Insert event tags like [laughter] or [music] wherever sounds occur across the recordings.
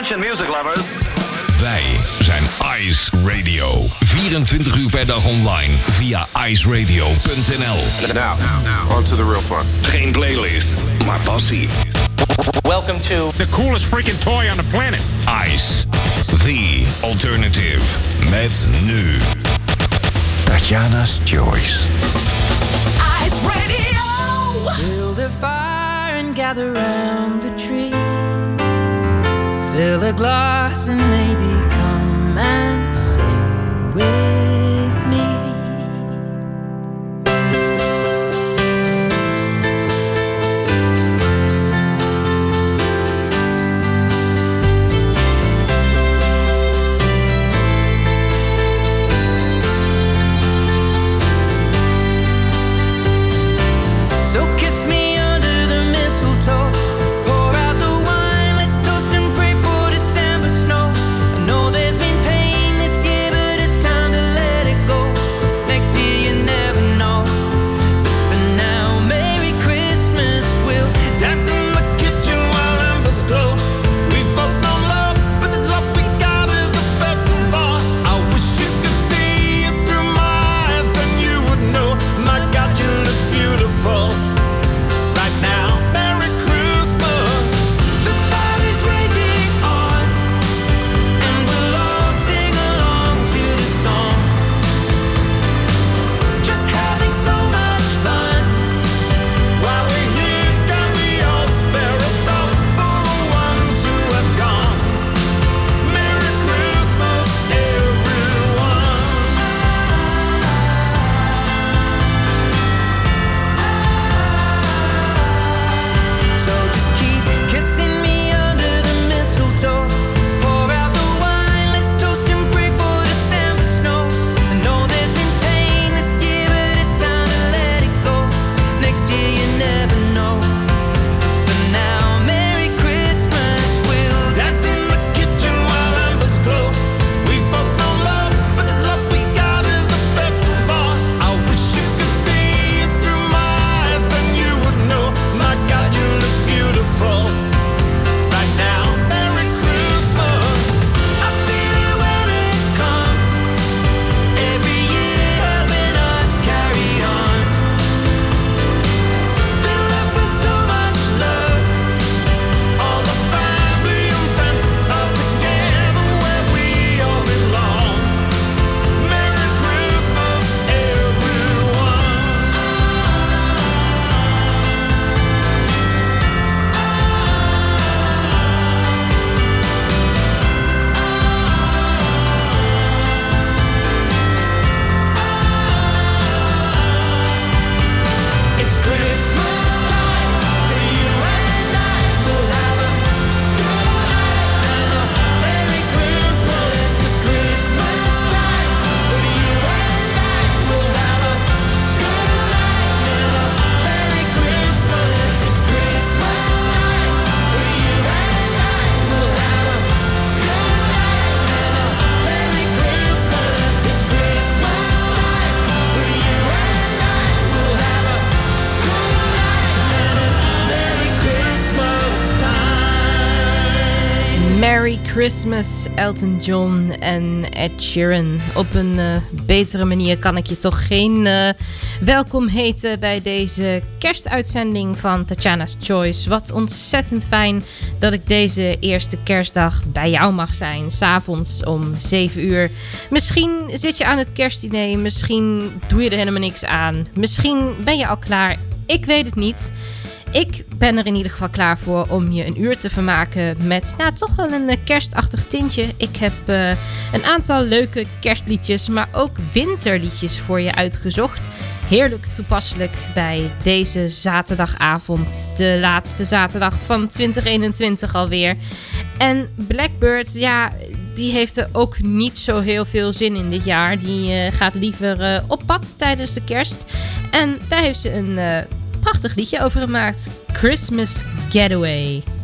Attention music lovers. Wij zijn Ice Radio. 24 uur per dag online via iceradio.nl. Now, now, on to the real fun. Geen playlist, maar passie. Welcome to The coolest freaking toy on the planet. Ice, the alternative. Met nu Tatjana's Choice. Ice Radio. Build a fire and gather round the tree. Fill a glass and maybe come and sing with Christmas, Elton John en Ed Sheeran. Op een eh, betere manier kan ik je toch geen eh, welkom heten bij deze kerstuitzending van Tatjana's Choice. Wat ontzettend fijn dat ik deze eerste kerstdag bij jou mag zijn. S'avonds om 7 uur. Misschien zit je aan het kerstdiner, misschien doe je er helemaal niks aan. Misschien ben je al klaar, ik weet het niet. Ik ben er in ieder geval klaar voor om je een uur te vermaken met nou, toch wel een eh, kerstachtig tintje. Ik heb eh, een aantal leuke kerstliedjes, maar ook winterliedjes voor je uitgezocht. Heerlijk toepasselijk bij deze zaterdagavond, de laatste zaterdag van 2021 alweer. En Blackbird, ja, die heeft er ook niet zo heel veel zin in dit jaar. Die eh, gaat liever op pad tijdens de kerst. En daar heeft ze een prachtig liedje over gemaakt. Christmas Getaway.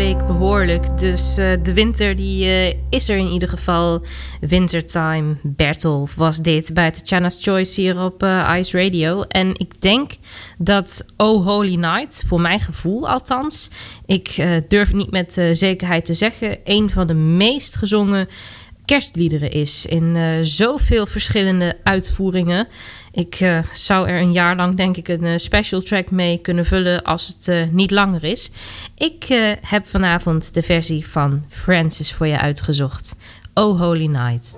Behoorlijk. Dus eh, de winter die, eh, is er in ieder geval. Wintertime Bertolf was dit bij Tatjana's Choice hier op eh, Ice Radio. En ik denk dat Oh Holy Night, voor mijn gevoel althans... ik durf niet met zekerheid te zeggen... een van de meest gezongen kerstliederen is. In zoveel verschillende uitvoeringen. Ik eh, zou er een jaar lang denk ik een eh, special track mee kunnen vullen als het eh, niet langer is. Ik heb vanavond de versie van Francis voor je uitgezocht. Oh Holy Night.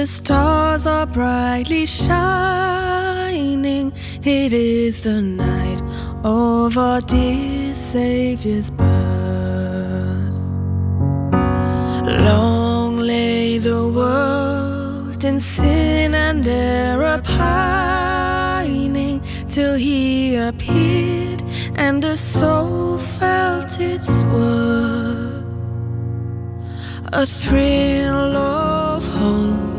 The stars are brightly shining. It is the night of our dear Savior's birth. Long lay the world in sin and error pining till he appeared and the soul felt its worth a thrill of hope.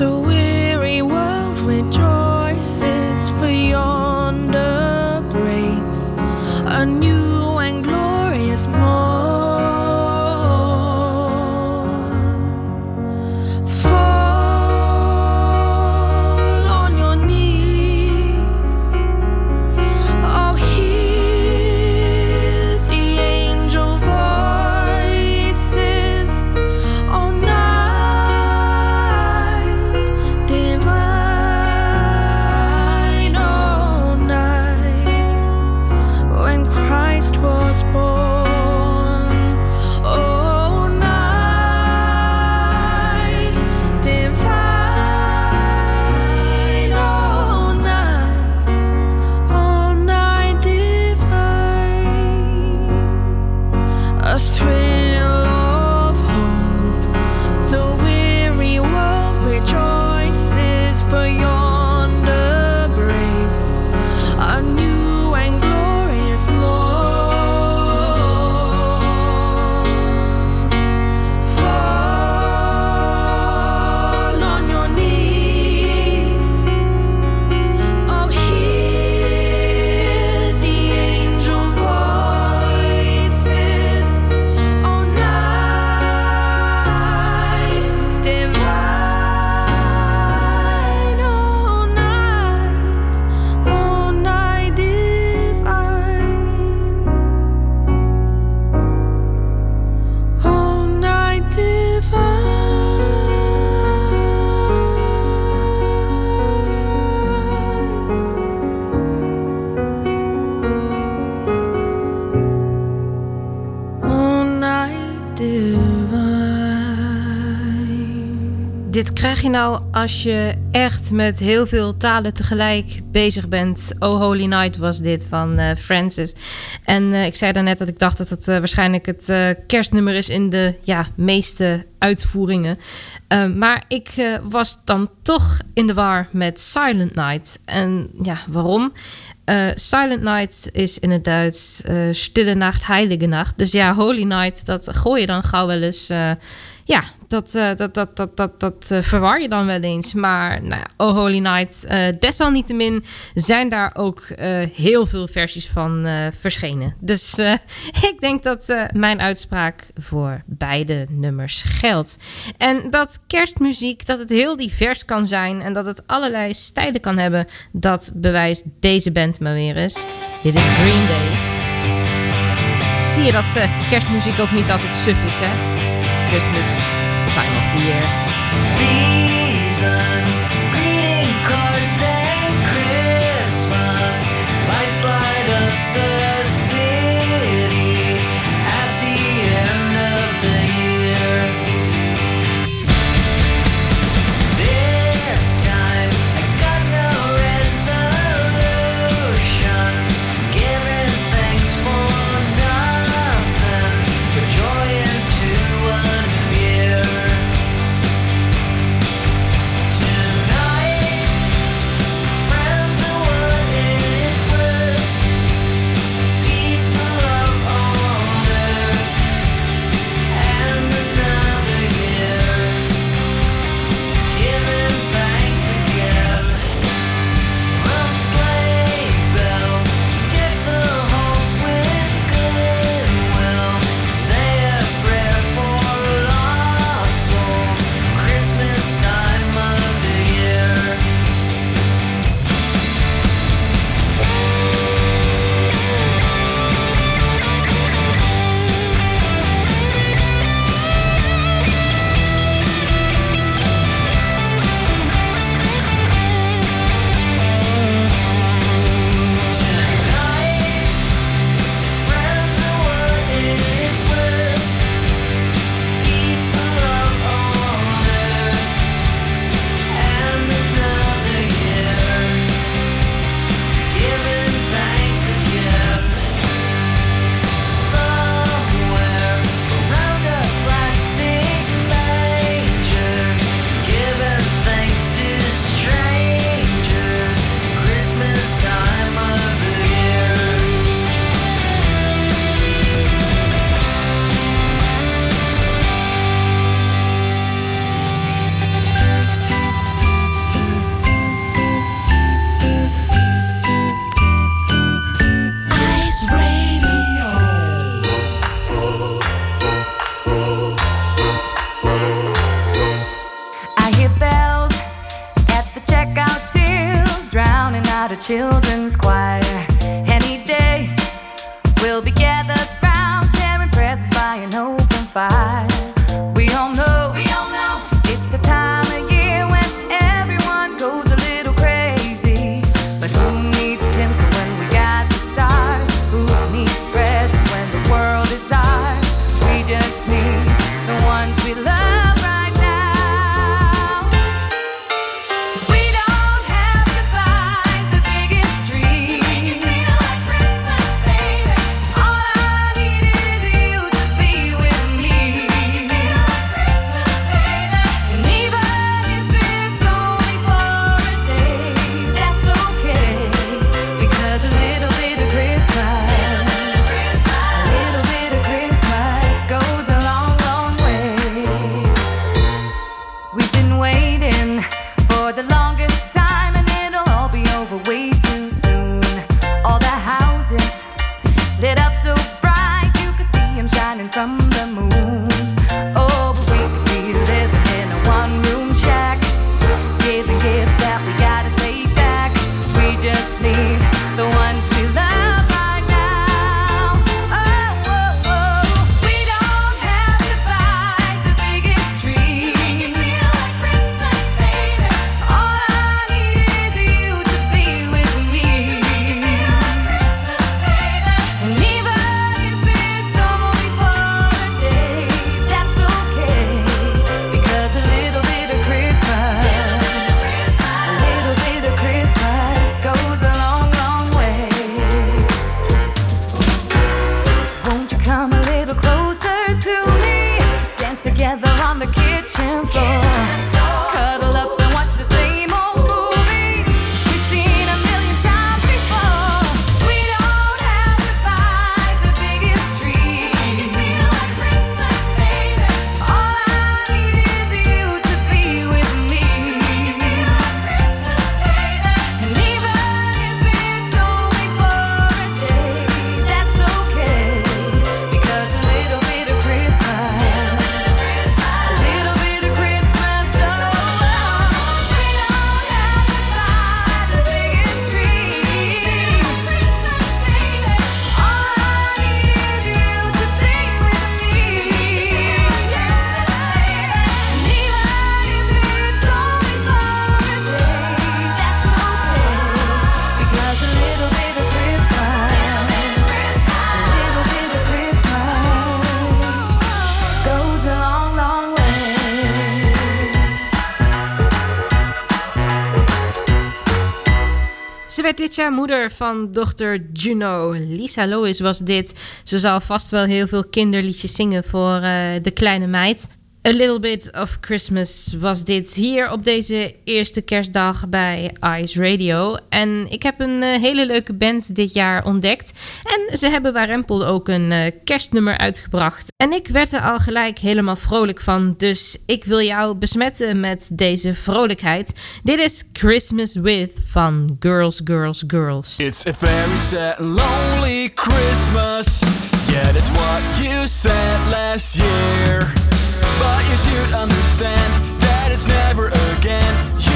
The weary world rejoices, for yonder breaks a new nou als je echt met heel veel talen tegelijk bezig bent. Oh Holy Night was dit van eh, Francis. En eh, ik zei daarnet dat ik dacht dat het eh, waarschijnlijk het kerstnummer is in de ja, meeste uitvoeringen. Maar ik was dan toch in de war met Silent Night. En ja, waarom? Silent Night is in het Duits Stille Nacht, Heilige Nacht. Dus ja, Holy Night, dat gooi je dan gauw wel eens. Ja, dat, eh, dat, dat, dat, dat, dat eh, verwar je dan wel eens. Maar nou ja, Oh Holy Night, eh, desalniettemin zijn daar ook heel veel versies van verschenen. Dus [laughs] ik denk dat mijn uitspraak voor beide nummers geldt. En dat kerstmuziek, dat het heel divers kan zijn en dat het allerlei stijlen kan hebben, dat bewijst deze band maar weer eens. Dit is Green Day. Zie je dat kerstmuziek ook niet altijd suf is, hè? Christmas time of the year. Seasons, Dit jaar moeder van dochter Juno. Lisa Lois was dit. Ze zal vast wel heel veel kinderliedjes zingen voor eh, de kleine meid. A Little Bit of Christmas was dit hier op deze eerste kerstdag bij Ice Radio. En ik heb een eh, hele leuke band dit jaar ontdekt. En ze hebben waarempel ook een eh, kerstnummer uitgebracht. En ik werd er al gelijk helemaal vrolijk van. Dus ik wil jou besmetten met deze vrolijkheid. Dit is Christmas With van Girls, Girls, Girls. It's a very sad, lonely Christmas. Yet it's what you said last year. But you should understand that it's never again.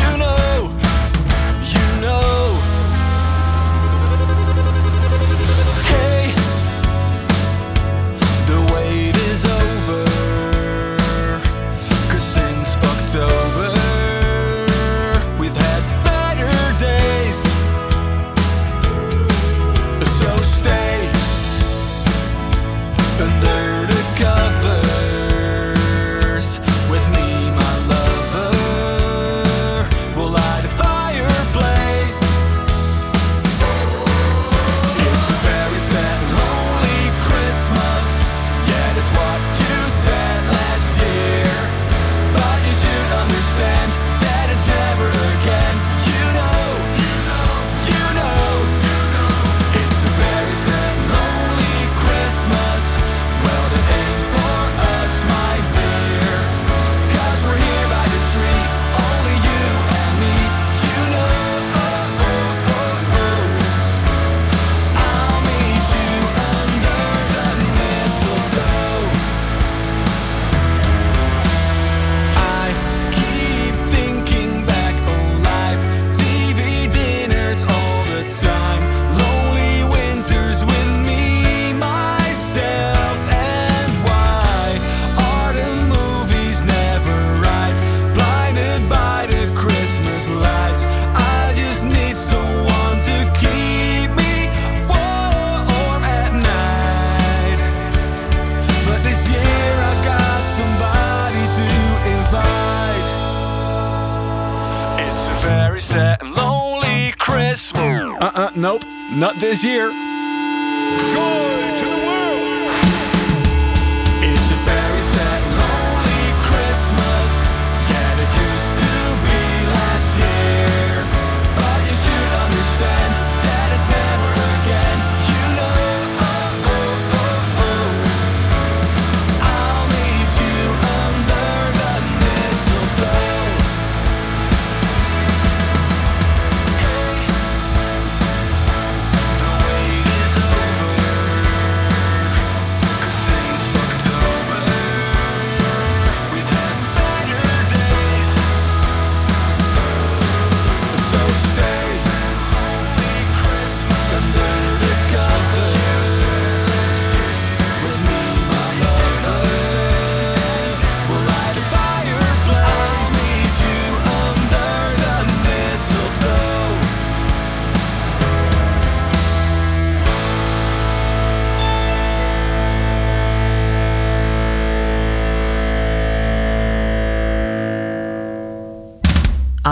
Nope, not this year.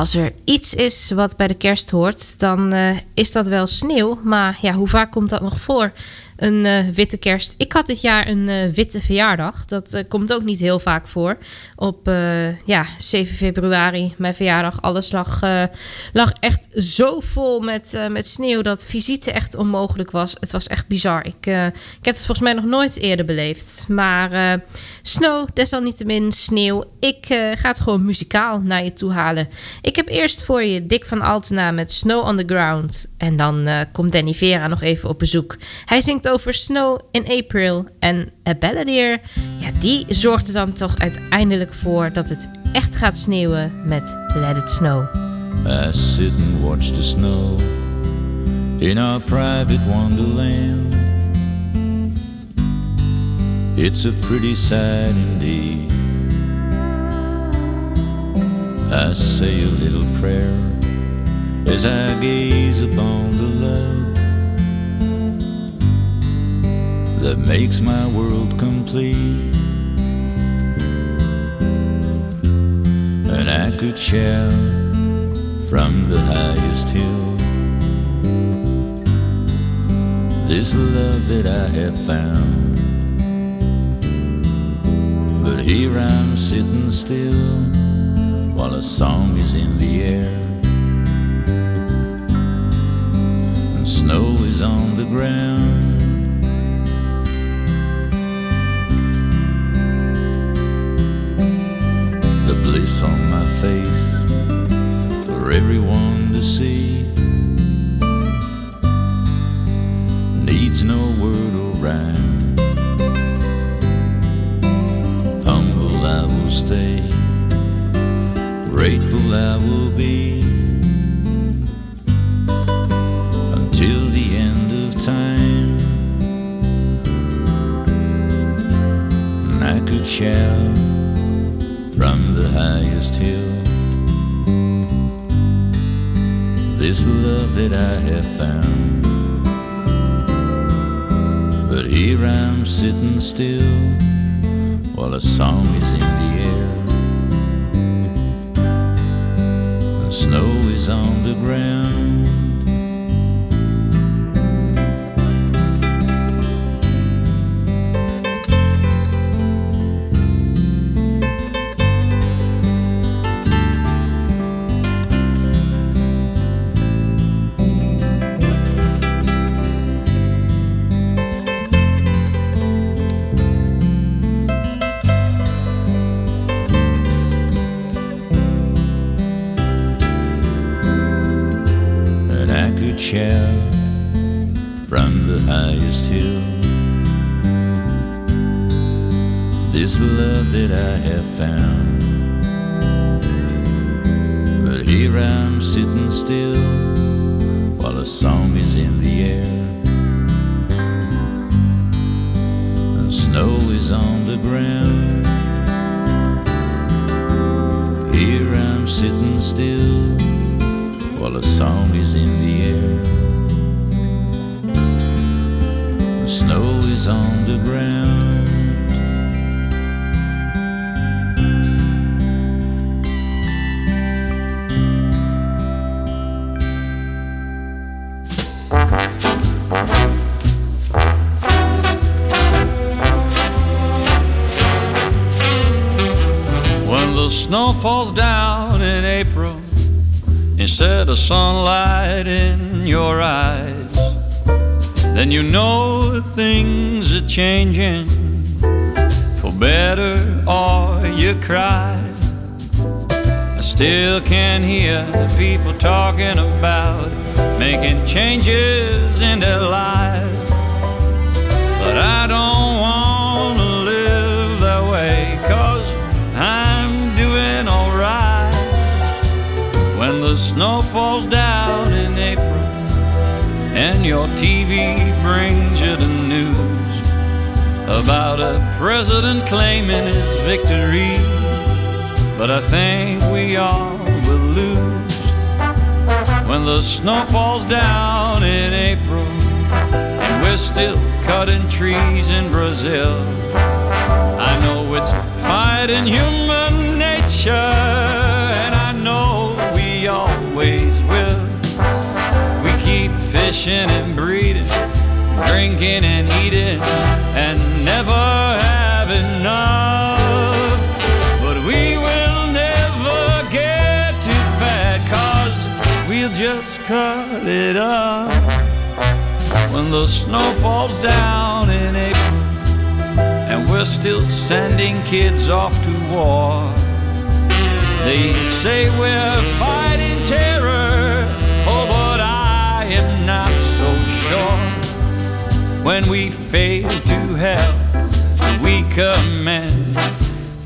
Als er iets is wat bij de kerst hoort, dan eh, is dat wel sneeuw. Maar ja, hoe vaak komt dat nog voor? Een eh, witte kerst. Ik had dit jaar een eh, witte verjaardag. Dat eh, komt ook niet heel vaak voor. Op ja, 7 februari, mijn verjaardag. Alles lag, lag echt zo vol met, met sneeuw dat visite echt onmogelijk was. Het was echt bizar. Ik, ik heb het volgens mij nog nooit eerder beleefd. Maar snow, desalniettemin sneeuw. Ik ga het gewoon muzikaal naar je toe halen. Ik heb eerst voor je Dick van Altena met Snow on the Ground. En dan komt Danny Vera nog even op bezoek. Hij zingt over Snow in April. En A Balladeer, ja, die zorgt er dan toch uiteindelijk voor dat het echt gaat sneeuwen met Let It Snow. I sit and watch the snow in our private wonderland. It's a pretty sight indeed. I say a little prayer as I gaze upon the love that makes my world complete. And I could shout from the highest hill. This love that I have found. But here I'm sitting still while a song is in the air. And snow is on the ground. The bliss on my face for everyone to see. Needs no word or rhyme. Humble I will stay, grateful I will be until the end of time. And I could shout the highest hill. This love that I have found. But here I'm sitting still while a song is in the air. And snow is on the ground. From the highest hill. This love that I have found. But here I'm sitting still while a song is in the air. And snow is on the ground. Here I'm sitting still while a song is in the air. Snow is on the ground. When the snow falls down in April, instead of sunlight in your eyes, then you know things are changing for better or you cry. I still can hear the people talking about making changes in their lives. But I don't want to live that way, cause I'm doing alright. When the snow falls down in April and your TV brings you the news about a president claiming his victory. But I think we all will lose when the snow falls down in April and we're still cutting trees in Brazil. I know it's fighting human fishing and breeding drinking and eating and never have enough. But we will never get too fat, cause we'll just cut it up when the snow falls down in April and we're still sending kids off to war. They say we're fighting terror, When we fail to help weaker men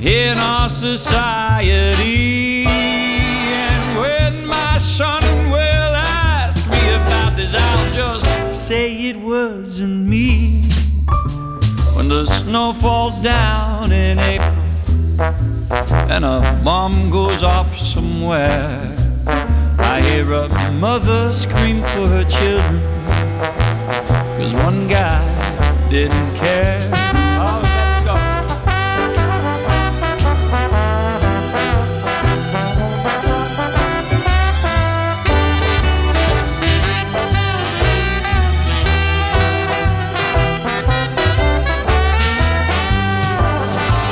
in our society, and when my son will ask me about this, I'll just say it wasn't me. When the snow falls down in April and a bomb goes off somewhere. I hear a mother scream for her children, cause one guy didn't care. Oh, let's go.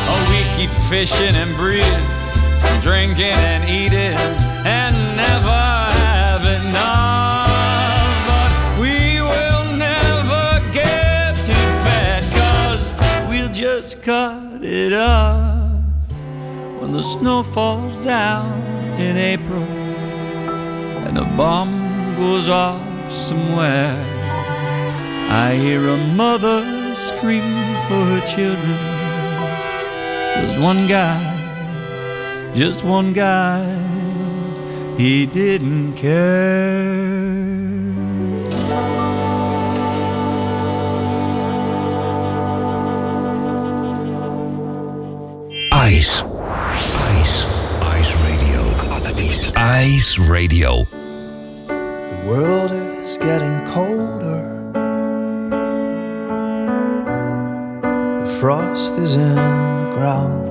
Oh, we keep fishing and breeding, snow falls down in April and a bomb goes off somewhere. I hear a mother scream for her children. There's one guy, just one guy, he didn't care. Ice Radio. The world is getting colder. The frost is in the ground.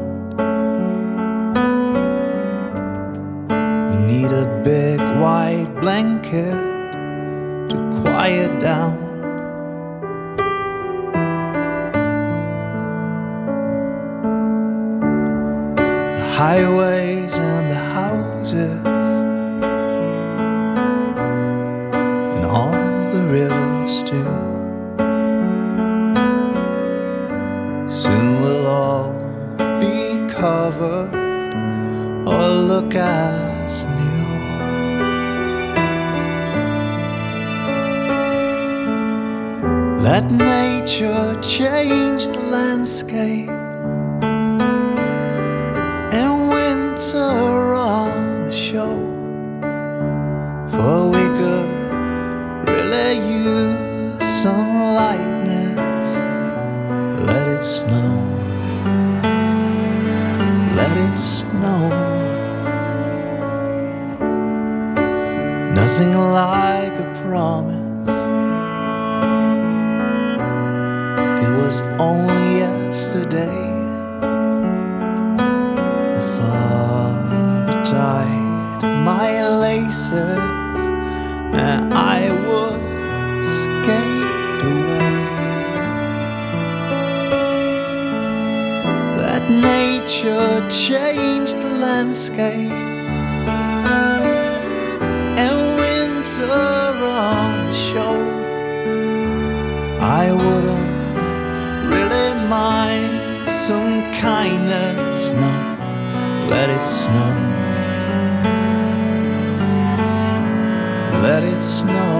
We need a big white blanket to quiet down. The was only yesterday. The father tied my laces, and I would skate away. Let nature changed the landscape kindness, no, let it snow. Let it snow.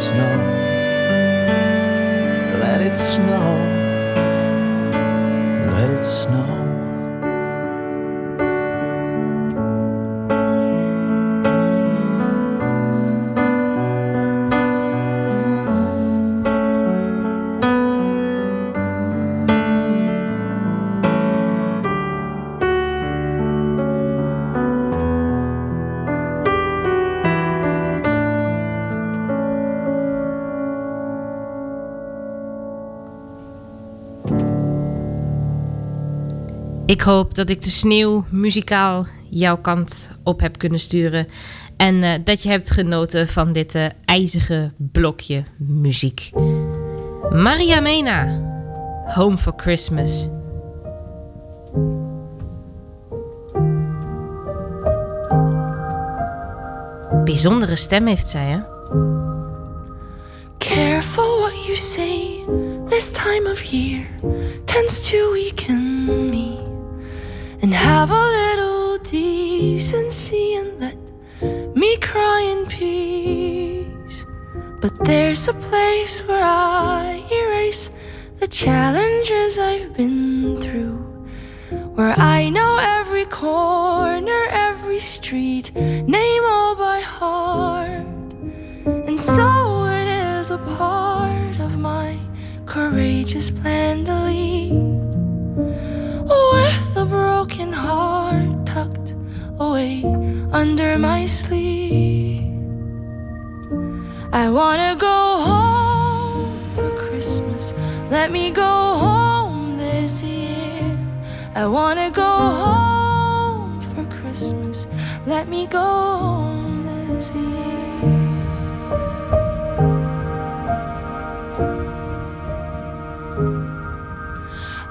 Snow. Let it snow. Let it snow. Ik hoop dat ik de sneeuw muzikaal jouw kant op heb kunnen sturen. En eh, dat je hebt genoten van dit eh, ijzige blokje muziek. Maria Mena, Home for Christmas. Bijzondere stem heeft zij, hè? Careful what you say. This time of year tends to weaken have a little decency and let me cry in peace. But there's a place where I erase the challenges I've been through. Where I know every corner, every street, name all by heart. And so it is a part of my courageous plan to leave. With broken heart tucked away under my sleeve. I wanna go home for Christmas. Let me go home this year. I wanna go home for Christmas. Let me go home this year.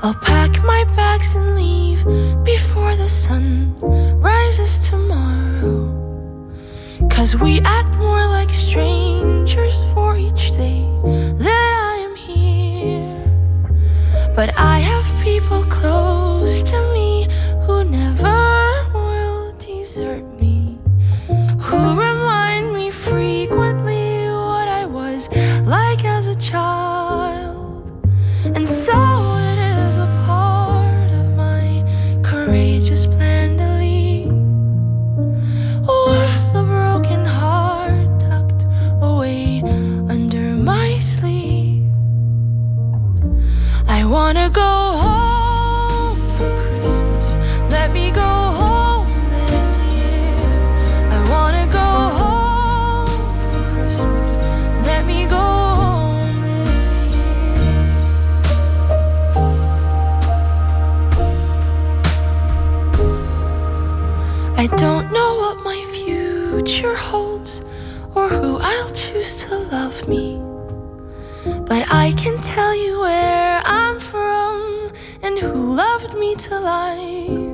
I'll pack my bags and leave before the sun rises tomorrow. Cause we act more like strangers for each day that I am here. But I have people close to me who never I can tell you where I'm from and who loved me to life.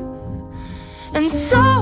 And so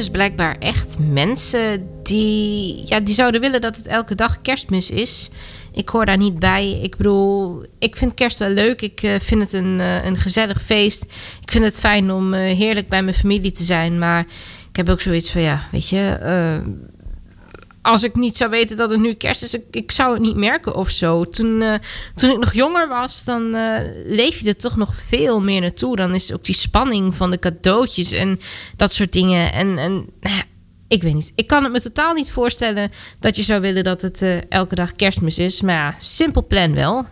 dus blijkbaar echt mensen die, ja, die zouden willen dat het elke dag kerstmis is. Ik hoor daar niet bij. Ik bedoel, ik vind kerst wel leuk. Ik eh, vind het een, eh, een gezellig feest. Ik vind het fijn om eh, heerlijk bij mijn familie te zijn. Maar ik heb ook zoiets van, ja, weet je als ik niet zou weten dat het nu kerst is, ik, zou het niet merken of zo. Toen, eh, toen ik nog jonger was, dan eh, leef je er toch nog veel meer naartoe. Dan is ook die spanning van de cadeautjes en dat soort dingen. En, en nou ik weet niet. Ik kan het me totaal niet voorstellen dat je zou willen dat het eh, elke dag kerstmis is. Maar ja, simpel plan wel.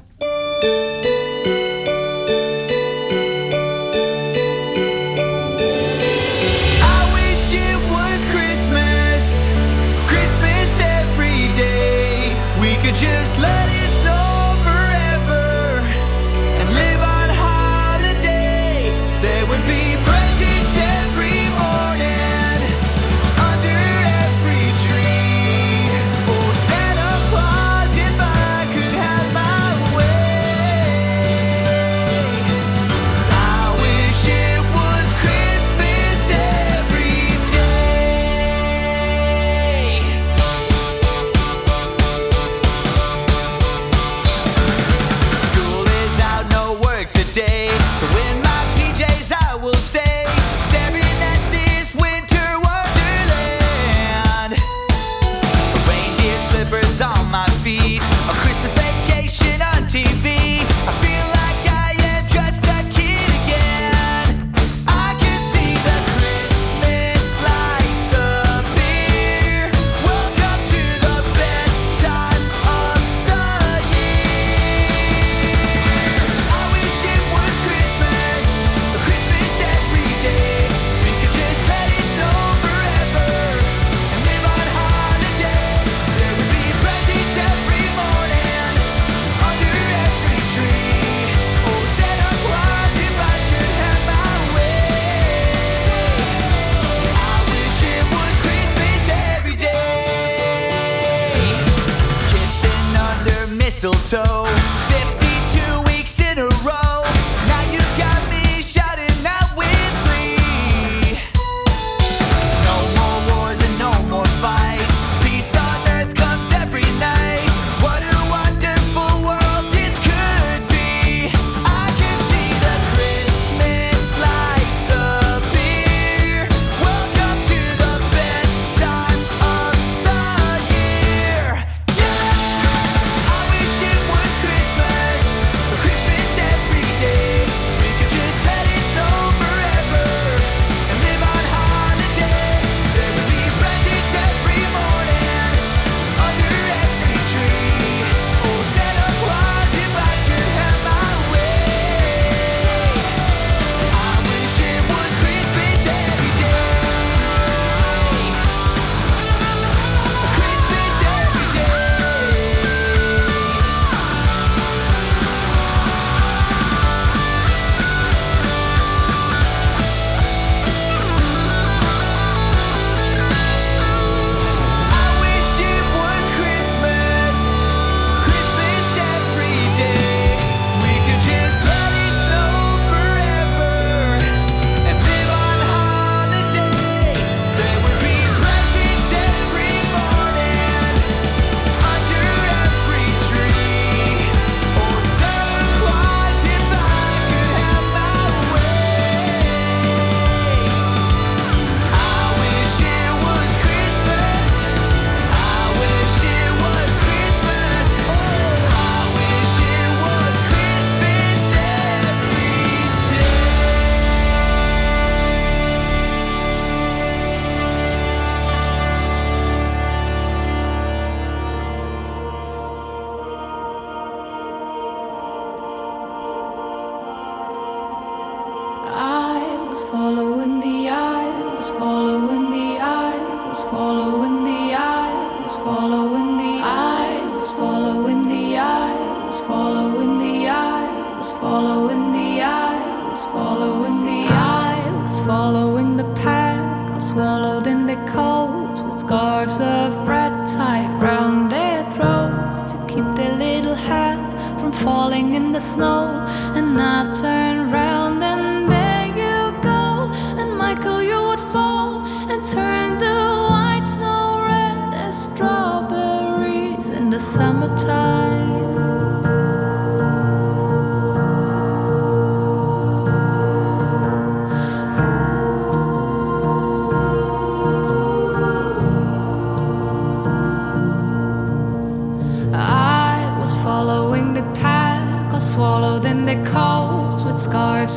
falling in the snow, and I turn.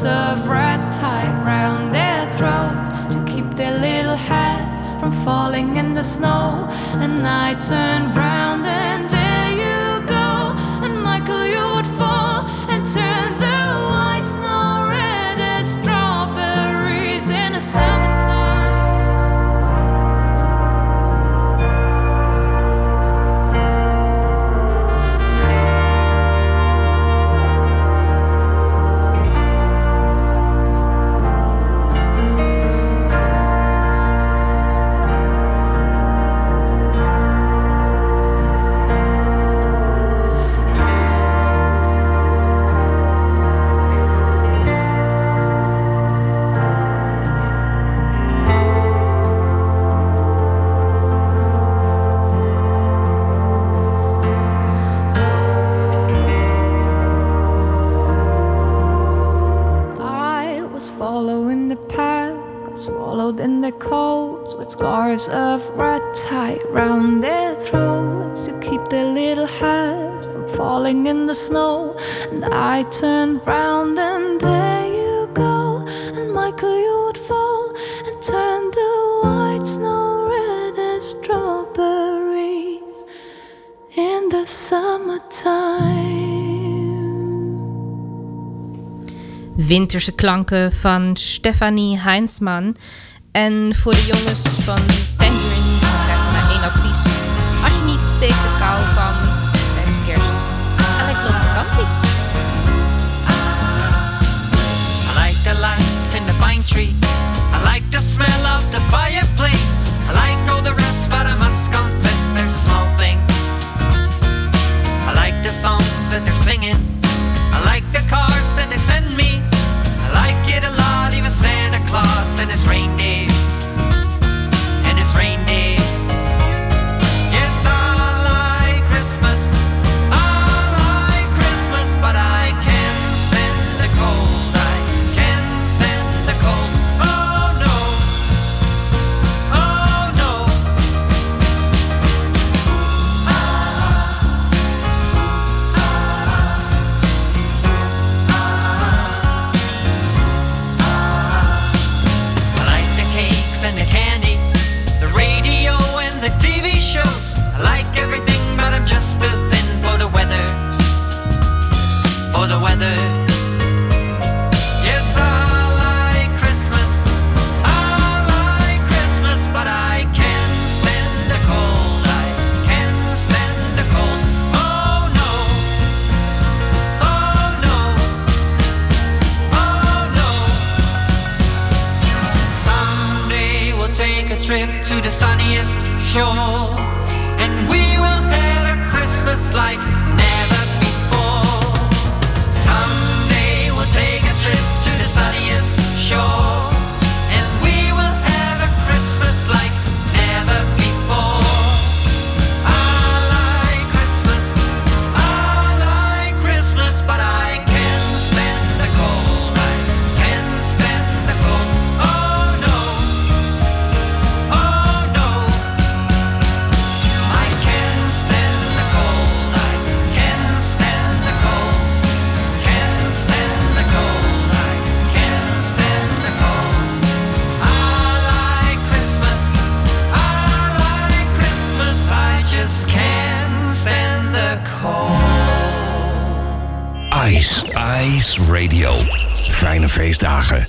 suffering Winterse klanken van Stefanie Heinsman. En voor de jongens van Tangerine krijg ik maar één advies. Als je niet tegen de kou kan tijdens kerst, ga lekker op vakantie. I like the lights in the pine trees. I like the smell of the fireplace. I like sunniest shore, and we will have a Christmas like never before. Someday we'll take a trip to the sunniest shore. Radio. Fijne feestdagen.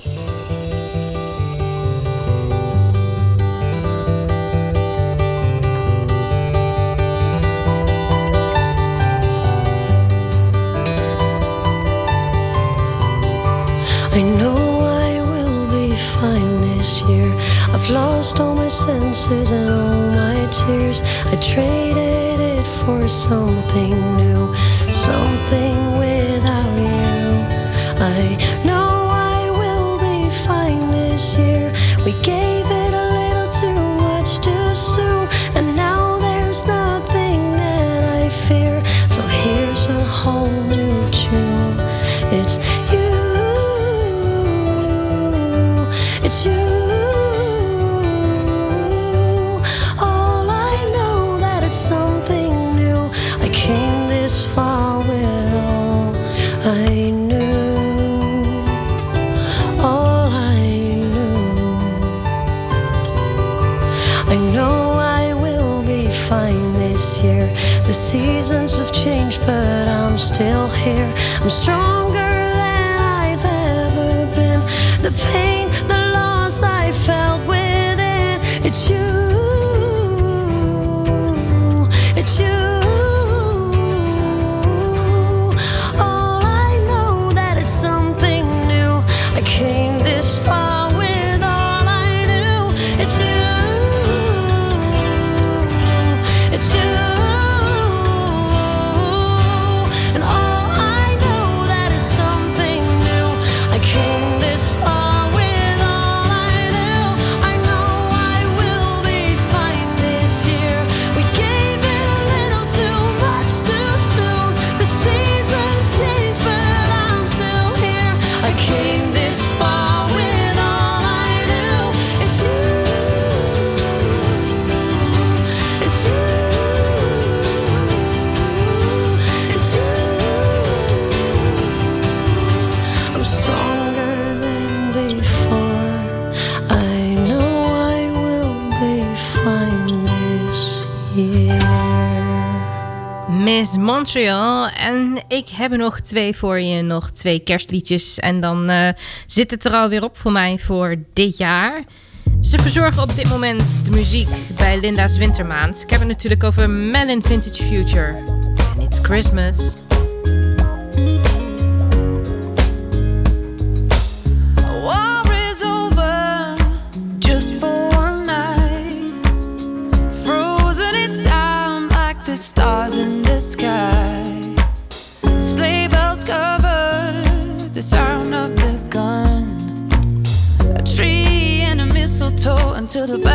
I know I will be fine this year. I've lost all my senses and all my tears. I traded it for something new, something I'm strong. Montreal. En ik heb er nog twee voor je, nog twee kerstliedjes. En dan uh, zit het er alweer op voor mij voor dit jaar. Ze verzorgen op dit moment de muziek bij Linda's Wintermaand. Ik heb het natuurlijk over Melon Vintage Future. It's Christmas. little the.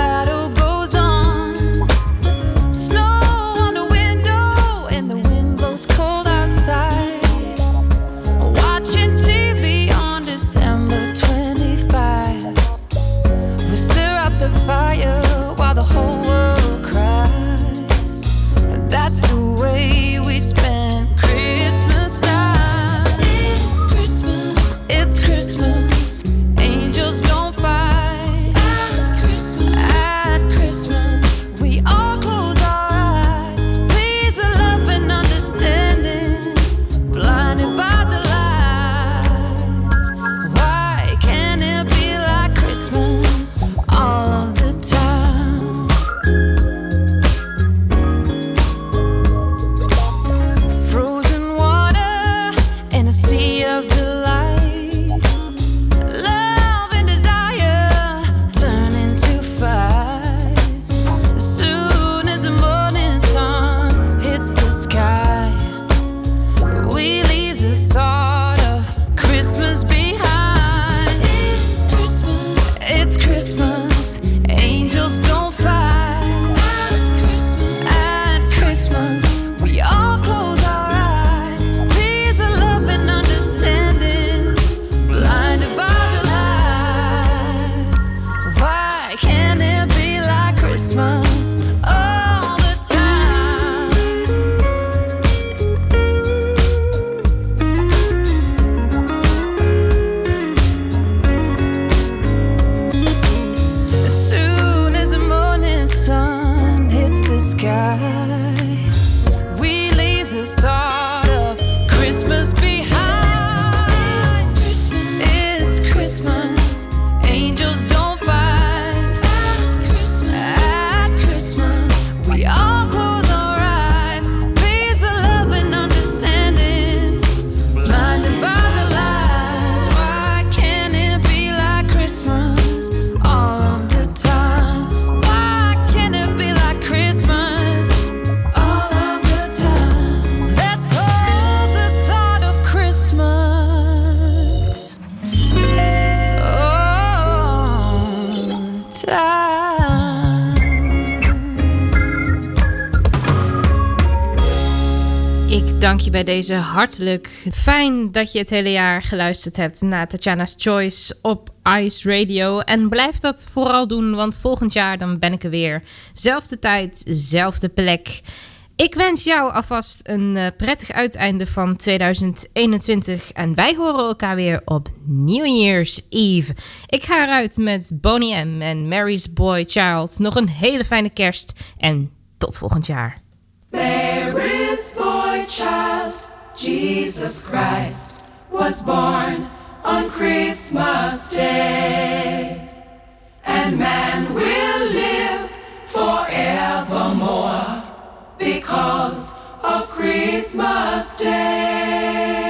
bij deze hartelijk. Fijn dat je het hele jaar geluisterd hebt naar Tatjana's Choice op Ice Radio. En blijf dat vooral doen, want volgend jaar dan ben ik er weer. Zelfde tijd, zelfde plek. Ik wens jou alvast een eh, prettig uiteinde van 2021. En wij horen elkaar weer op New Year's Eve. Ik ga eruit met Bonnie M. en Mary's Boy Child. Nog een hele fijne kerst en tot volgend jaar. child, Jesus Christ, was born on Christmas Day. And man will live forevermore because of Christmas Day.